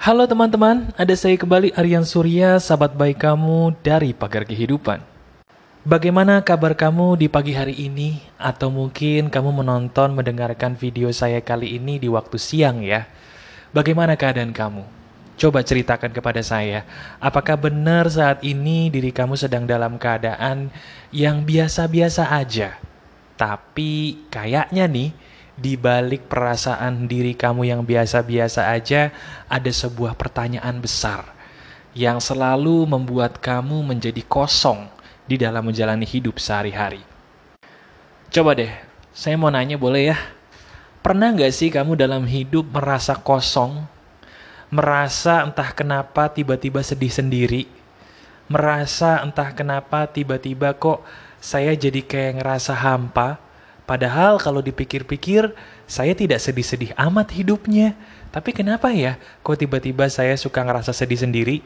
Halo teman-teman, ada saya kembali Aryan Surya, sahabat baik kamu dari Pagar Kehidupan. Bagaimana kabar kamu di pagi hari ini? Atau mungkin kamu menonton, mendengarkan video saya kali ini di waktu siang ya? Bagaimana keadaan kamu? Coba ceritakan kepada saya, apakah benar saat ini diri kamu sedang dalam keadaan yang biasa-biasa aja? Tapi kayaknya nih, di balik perasaan diri kamu yang biasa-biasa aja, ada sebuah pertanyaan besar yang selalu membuat kamu menjadi kosong di dalam menjalani hidup sehari-hari. Coba deh, saya mau nanya boleh ya? Pernah nggak sih kamu dalam hidup merasa kosong? Merasa entah kenapa tiba-tiba sedih sendiri? Merasa entah kenapa tiba-tiba kok saya jadi kayak ngerasa hampa? Padahal kalau dipikir-pikir, saya tidak sedih-sedih amat hidupnya. Tapi kenapa ya, kok tiba-tiba saya suka ngerasa sedih sendiri?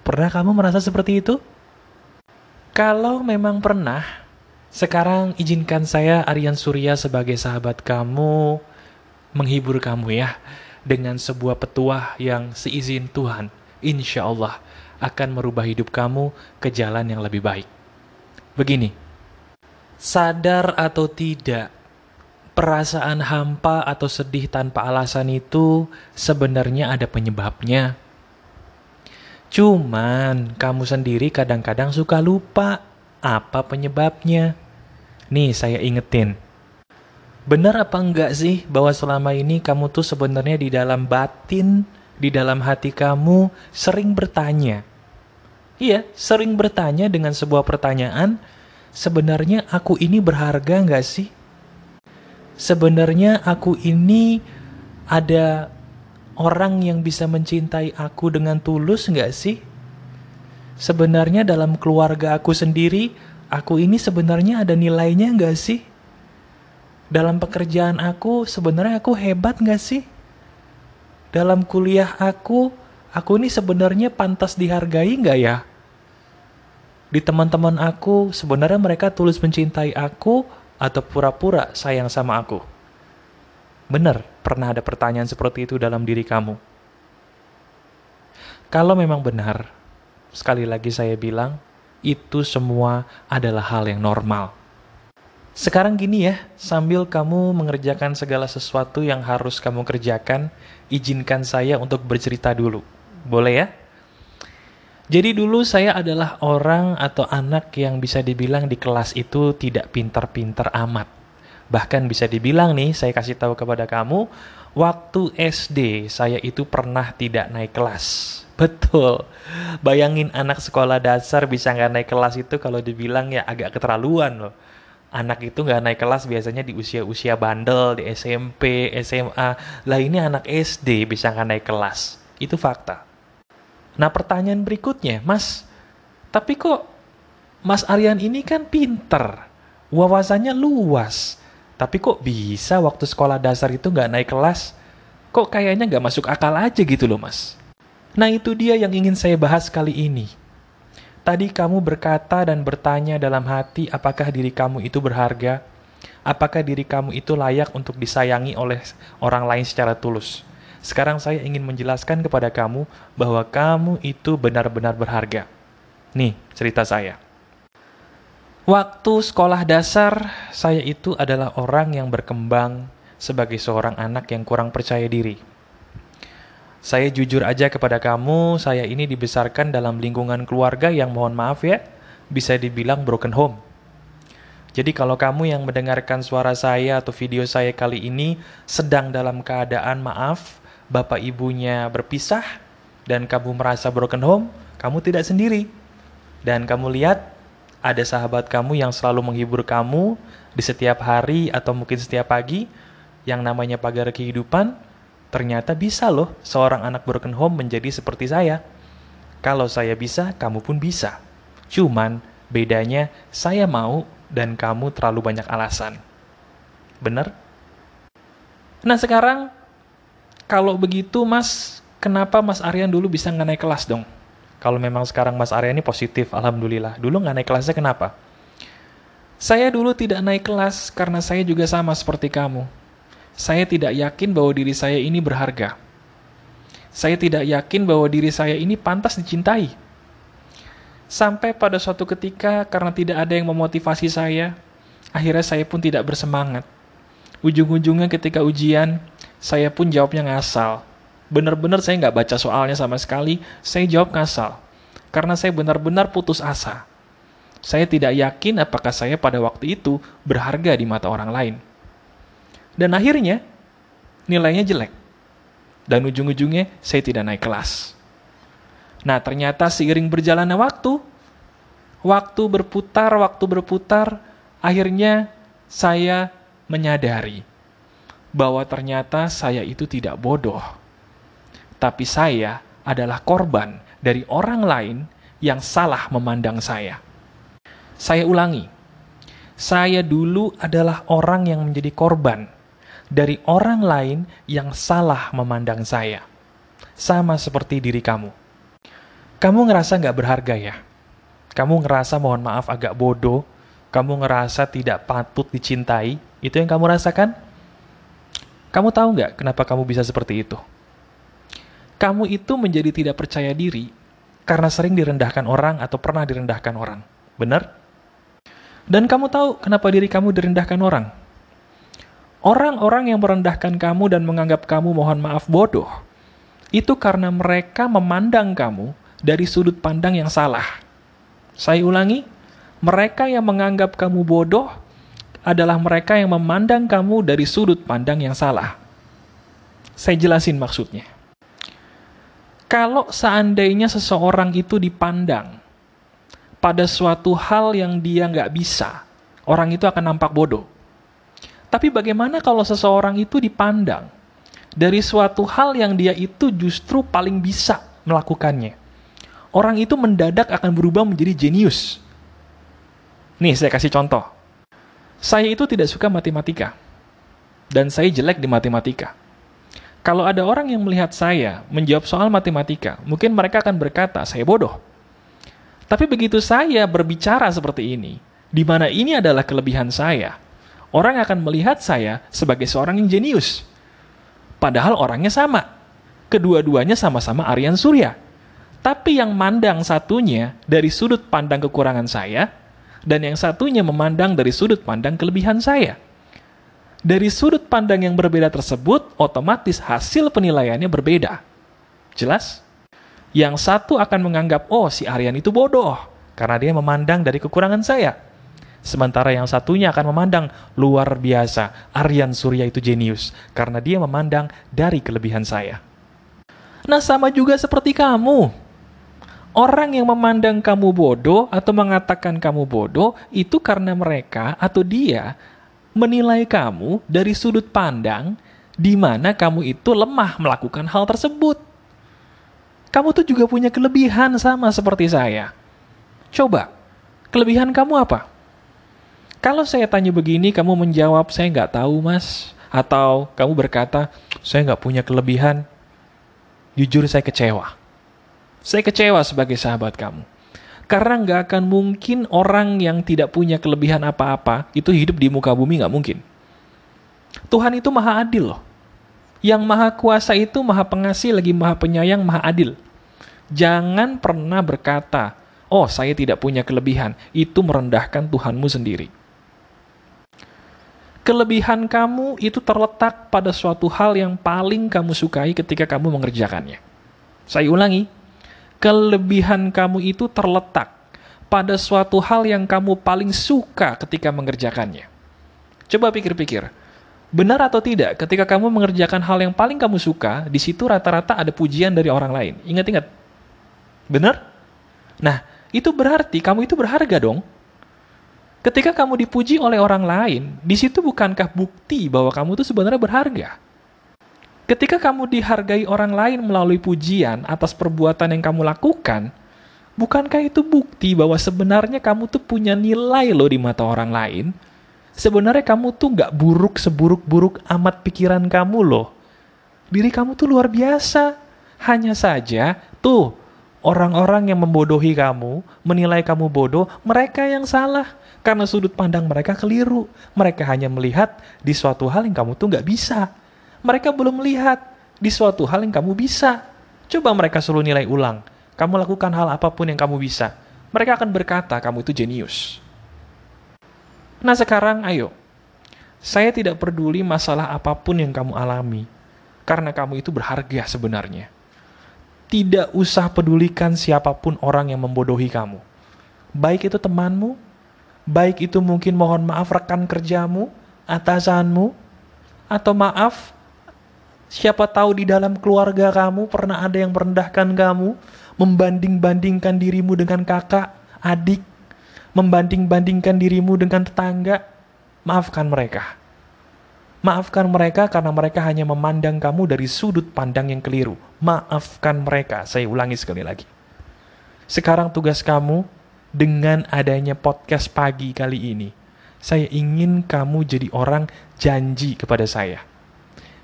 Pernah kamu merasa seperti itu? Kalau memang pernah, sekarang izinkan saya Aryan Surya sebagai sahabat kamu menghibur kamu ya dengan sebuah petuah yang seizin Tuhan, insya Allah akan merubah hidup kamu ke jalan yang lebih baik. Begini, Sadar atau tidak, perasaan hampa atau sedih tanpa alasan itu sebenarnya ada penyebabnya. Cuman kamu sendiri kadang-kadang suka lupa apa penyebabnya. Nih saya ingetin. Benar apa enggak sih bahwa selama ini kamu tuh sebenarnya di dalam batin, di dalam hati kamu sering bertanya. Iya, sering bertanya dengan sebuah pertanyaan, sebenarnya aku ini berharga nggak sih? Sebenarnya aku ini ada orang yang bisa mencintai aku dengan tulus nggak sih? Sebenarnya dalam keluarga aku sendiri, aku ini sebenarnya ada nilainya nggak sih? Dalam pekerjaan aku, sebenarnya aku hebat nggak sih? Dalam kuliah aku, aku ini sebenarnya pantas dihargai nggak ya? Di teman-teman aku sebenarnya mereka tulus mencintai aku atau pura-pura sayang sama aku? Benar, pernah ada pertanyaan seperti itu dalam diri kamu? Kalau memang benar, sekali lagi saya bilang, itu semua adalah hal yang normal. Sekarang gini ya, sambil kamu mengerjakan segala sesuatu yang harus kamu kerjakan, izinkan saya untuk bercerita dulu. Boleh ya? Jadi dulu saya adalah orang atau anak yang bisa dibilang di kelas itu tidak pintar-pintar amat. Bahkan bisa dibilang nih, saya kasih tahu kepada kamu, waktu SD saya itu pernah tidak naik kelas. Betul. Bayangin anak sekolah dasar bisa nggak naik kelas itu kalau dibilang ya agak keterlaluan loh. Anak itu nggak naik kelas biasanya di usia-usia bandel, di SMP, SMA. Lah ini anak SD bisa nggak naik kelas. Itu fakta. Nah pertanyaan berikutnya, Mas, tapi kok Mas Aryan ini kan pinter, wawasannya luas, tapi kok bisa waktu sekolah dasar itu nggak naik kelas? Kok kayaknya nggak masuk akal aja gitu loh, Mas. Nah itu dia yang ingin saya bahas kali ini. Tadi kamu berkata dan bertanya dalam hati apakah diri kamu itu berharga? Apakah diri kamu itu layak untuk disayangi oleh orang lain secara tulus? Sekarang saya ingin menjelaskan kepada kamu bahwa kamu itu benar-benar berharga. Nih, cerita saya. Waktu sekolah dasar, saya itu adalah orang yang berkembang sebagai seorang anak yang kurang percaya diri. Saya jujur aja kepada kamu, saya ini dibesarkan dalam lingkungan keluarga yang mohon maaf ya, bisa dibilang broken home. Jadi kalau kamu yang mendengarkan suara saya atau video saya kali ini sedang dalam keadaan maaf, bapak ibunya berpisah dan kamu merasa broken home, kamu tidak sendiri. Dan kamu lihat ada sahabat kamu yang selalu menghibur kamu di setiap hari atau mungkin setiap pagi yang namanya pagar kehidupan, ternyata bisa loh seorang anak broken home menjadi seperti saya. Kalau saya bisa, kamu pun bisa. Cuman bedanya saya mau dan kamu terlalu banyak alasan. Bener? Nah sekarang kalau begitu Mas, kenapa Mas Aryan dulu bisa nggak naik kelas dong? Kalau memang sekarang Mas Aryan ini positif, Alhamdulillah. Dulu nggak naik kelasnya kenapa? Saya dulu tidak naik kelas karena saya juga sama seperti kamu. Saya tidak yakin bahwa diri saya ini berharga. Saya tidak yakin bahwa diri saya ini pantas dicintai. Sampai pada suatu ketika karena tidak ada yang memotivasi saya, akhirnya saya pun tidak bersemangat. Ujung-ujungnya ketika ujian, saya pun jawabnya ngasal. Benar-benar saya nggak baca soalnya sama sekali, saya jawab ngasal. Karena saya benar-benar putus asa. Saya tidak yakin apakah saya pada waktu itu berharga di mata orang lain. Dan akhirnya, nilainya jelek. Dan ujung-ujungnya saya tidak naik kelas. Nah, ternyata seiring berjalannya waktu, waktu berputar, waktu berputar, akhirnya saya menyadari bahwa ternyata saya itu tidak bodoh. Tapi saya adalah korban dari orang lain yang salah memandang saya. Saya ulangi, saya dulu adalah orang yang menjadi korban dari orang lain yang salah memandang saya. Sama seperti diri kamu. Kamu ngerasa nggak berharga ya? Kamu ngerasa mohon maaf agak bodoh? Kamu ngerasa tidak patut dicintai? Itu yang kamu rasakan? Kamu tahu nggak kenapa kamu bisa seperti itu? Kamu itu menjadi tidak percaya diri karena sering direndahkan orang atau pernah direndahkan orang. Benar? Dan kamu tahu kenapa diri kamu direndahkan orang? Orang-orang yang merendahkan kamu dan menganggap kamu mohon maaf bodoh, itu karena mereka memandang kamu dari sudut pandang yang salah. Saya ulangi, mereka yang menganggap kamu bodoh adalah mereka yang memandang kamu dari sudut pandang yang salah. Saya jelasin maksudnya. Kalau seandainya seseorang itu dipandang pada suatu hal yang dia nggak bisa, orang itu akan nampak bodoh. Tapi bagaimana kalau seseorang itu dipandang dari suatu hal yang dia itu justru paling bisa melakukannya? Orang itu mendadak akan berubah menjadi jenius. Nih, saya kasih contoh. Saya itu tidak suka matematika. Dan saya jelek di matematika. Kalau ada orang yang melihat saya menjawab soal matematika, mungkin mereka akan berkata, saya bodoh. Tapi begitu saya berbicara seperti ini, di mana ini adalah kelebihan saya, orang akan melihat saya sebagai seorang yang jenius. Padahal orangnya sama. Kedua-duanya sama-sama Aryan Surya. Tapi yang mandang satunya dari sudut pandang kekurangan saya, dan yang satunya memandang dari sudut pandang kelebihan saya. Dari sudut pandang yang berbeda tersebut, otomatis hasil penilaiannya berbeda. Jelas? Yang satu akan menganggap, oh si Aryan itu bodoh, karena dia memandang dari kekurangan saya. Sementara yang satunya akan memandang luar biasa, Aryan Surya itu jenius, karena dia memandang dari kelebihan saya. Nah sama juga seperti kamu. Orang yang memandang kamu bodoh atau mengatakan kamu bodoh itu karena mereka atau dia menilai kamu dari sudut pandang di mana kamu itu lemah melakukan hal tersebut. Kamu tuh juga punya kelebihan sama seperti saya. Coba, kelebihan kamu apa? Kalau saya tanya begini, kamu menjawab, saya nggak tahu mas. Atau kamu berkata, saya nggak punya kelebihan. Jujur saya kecewa. Saya kecewa sebagai sahabat kamu. Karena nggak akan mungkin orang yang tidak punya kelebihan apa-apa itu hidup di muka bumi nggak mungkin. Tuhan itu maha adil loh. Yang maha kuasa itu maha pengasih lagi maha penyayang maha adil. Jangan pernah berkata, oh saya tidak punya kelebihan. Itu merendahkan Tuhanmu sendiri kelebihan kamu itu terletak pada suatu hal yang paling kamu sukai ketika kamu mengerjakannya. Saya ulangi, kelebihan kamu itu terletak pada suatu hal yang kamu paling suka ketika mengerjakannya. Coba pikir-pikir, benar atau tidak ketika kamu mengerjakan hal yang paling kamu suka, di situ rata-rata ada pujian dari orang lain. Ingat-ingat. Benar? Nah, itu berarti kamu itu berharga dong. Ketika kamu dipuji oleh orang lain, di situ bukankah bukti bahwa kamu itu sebenarnya berharga? Ketika kamu dihargai orang lain melalui pujian atas perbuatan yang kamu lakukan, bukankah itu bukti bahwa sebenarnya kamu tuh punya nilai loh di mata orang lain? Sebenarnya kamu tuh nggak buruk seburuk-buruk amat pikiran kamu loh. Diri kamu tuh luar biasa. Hanya saja, tuh, orang-orang yang membodohi kamu, menilai kamu bodoh, mereka yang salah karena sudut pandang mereka keliru. Mereka hanya melihat di suatu hal yang kamu tuh nggak bisa. Mereka belum melihat di suatu hal yang kamu bisa. Coba mereka suruh nilai ulang. Kamu lakukan hal apa pun yang kamu bisa. Mereka akan berkata kamu itu jenius. Nah sekarang ayo, saya tidak peduli masalah apa pun yang kamu alami, karena kamu itu berharga sebenarnya. Tidak usah pedulikan siapa pun orang yang membodohi kamu. Baik itu temanmu, baik itu mungkin mohon maaf rekan kerjamu, atasanmu, atau maaf Siapa tahu di dalam keluarga kamu pernah ada yang merendahkan kamu, membanding-bandingkan dirimu dengan kakak, adik, membanding-bandingkan dirimu dengan tetangga. Maafkan mereka. Maafkan mereka karena mereka hanya memandang kamu dari sudut pandang yang keliru. Maafkan mereka. Saya ulangi sekali lagi. Sekarang tugas kamu dengan adanya podcast pagi kali ini. Saya ingin kamu jadi orang janji kepada saya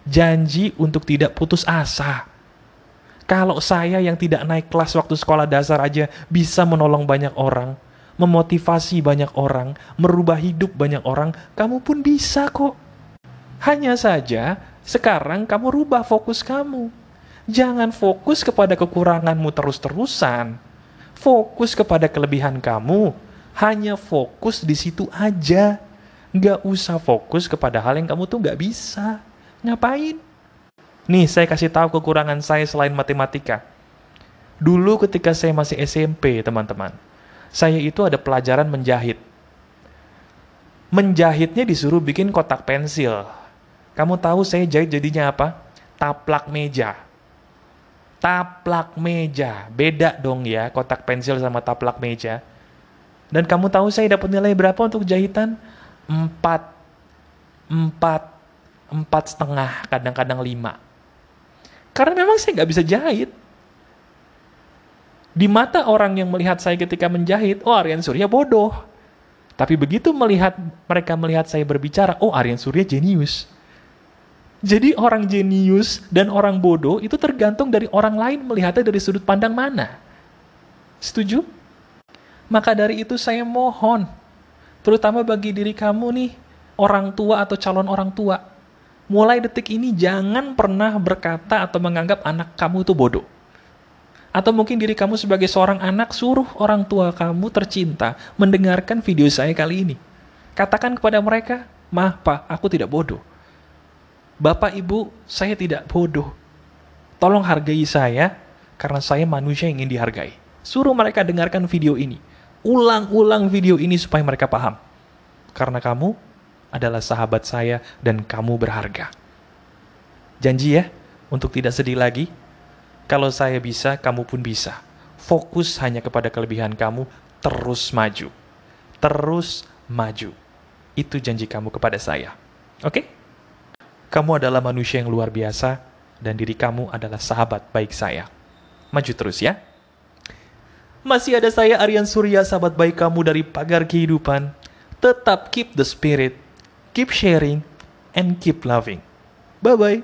janji untuk tidak putus asa. Kalau saya yang tidak naik kelas waktu sekolah dasar aja bisa menolong banyak orang, memotivasi banyak orang, merubah hidup banyak orang, kamu pun bisa kok. Hanya saja, sekarang kamu rubah fokus kamu. Jangan fokus kepada kekuranganmu terus-terusan. Fokus kepada kelebihan kamu. Hanya fokus di situ aja. Nggak usah fokus kepada hal yang kamu tuh nggak bisa. Ngapain? Nih, saya kasih tahu kekurangan saya selain matematika. Dulu ketika saya masih SMP, teman-teman, saya itu ada pelajaran menjahit. Menjahitnya disuruh bikin kotak pensil. Kamu tahu saya jahit jadinya apa? Taplak meja. Taplak meja. Beda dong ya, kotak pensil sama taplak meja. Dan kamu tahu saya dapat nilai berapa untuk jahitan? Empat. Empat empat setengah, kadang-kadang lima. Karena memang saya nggak bisa jahit. Di mata orang yang melihat saya ketika menjahit, oh Aryan Surya bodoh. Tapi begitu melihat mereka melihat saya berbicara, oh Aryan Surya jenius. Jadi orang jenius dan orang bodoh itu tergantung dari orang lain melihatnya dari sudut pandang mana. Setuju? Maka dari itu saya mohon, terutama bagi diri kamu nih, orang tua atau calon orang tua, mulai detik ini jangan pernah berkata atau menganggap anak kamu itu bodoh. Atau mungkin diri kamu sebagai seorang anak suruh orang tua kamu tercinta mendengarkan video saya kali ini. Katakan kepada mereka, Mah, Pak, aku tidak bodoh. Bapak, Ibu, saya tidak bodoh. Tolong hargai saya, karena saya manusia yang ingin dihargai. Suruh mereka dengarkan video ini. Ulang-ulang video ini supaya mereka paham. Karena kamu adalah sahabat saya dan kamu berharga. Janji ya, untuk tidak sedih lagi. Kalau saya bisa, kamu pun bisa. Fokus hanya kepada kelebihan kamu, terus maju. Terus maju. Itu janji kamu kepada saya. Oke? Kamu adalah manusia yang luar biasa, dan diri kamu adalah sahabat baik saya. Maju terus ya. Masih ada saya Aryan Surya, sahabat baik kamu dari pagar kehidupan. Tetap keep the spirit keep sharing, and keep loving. Bye bye.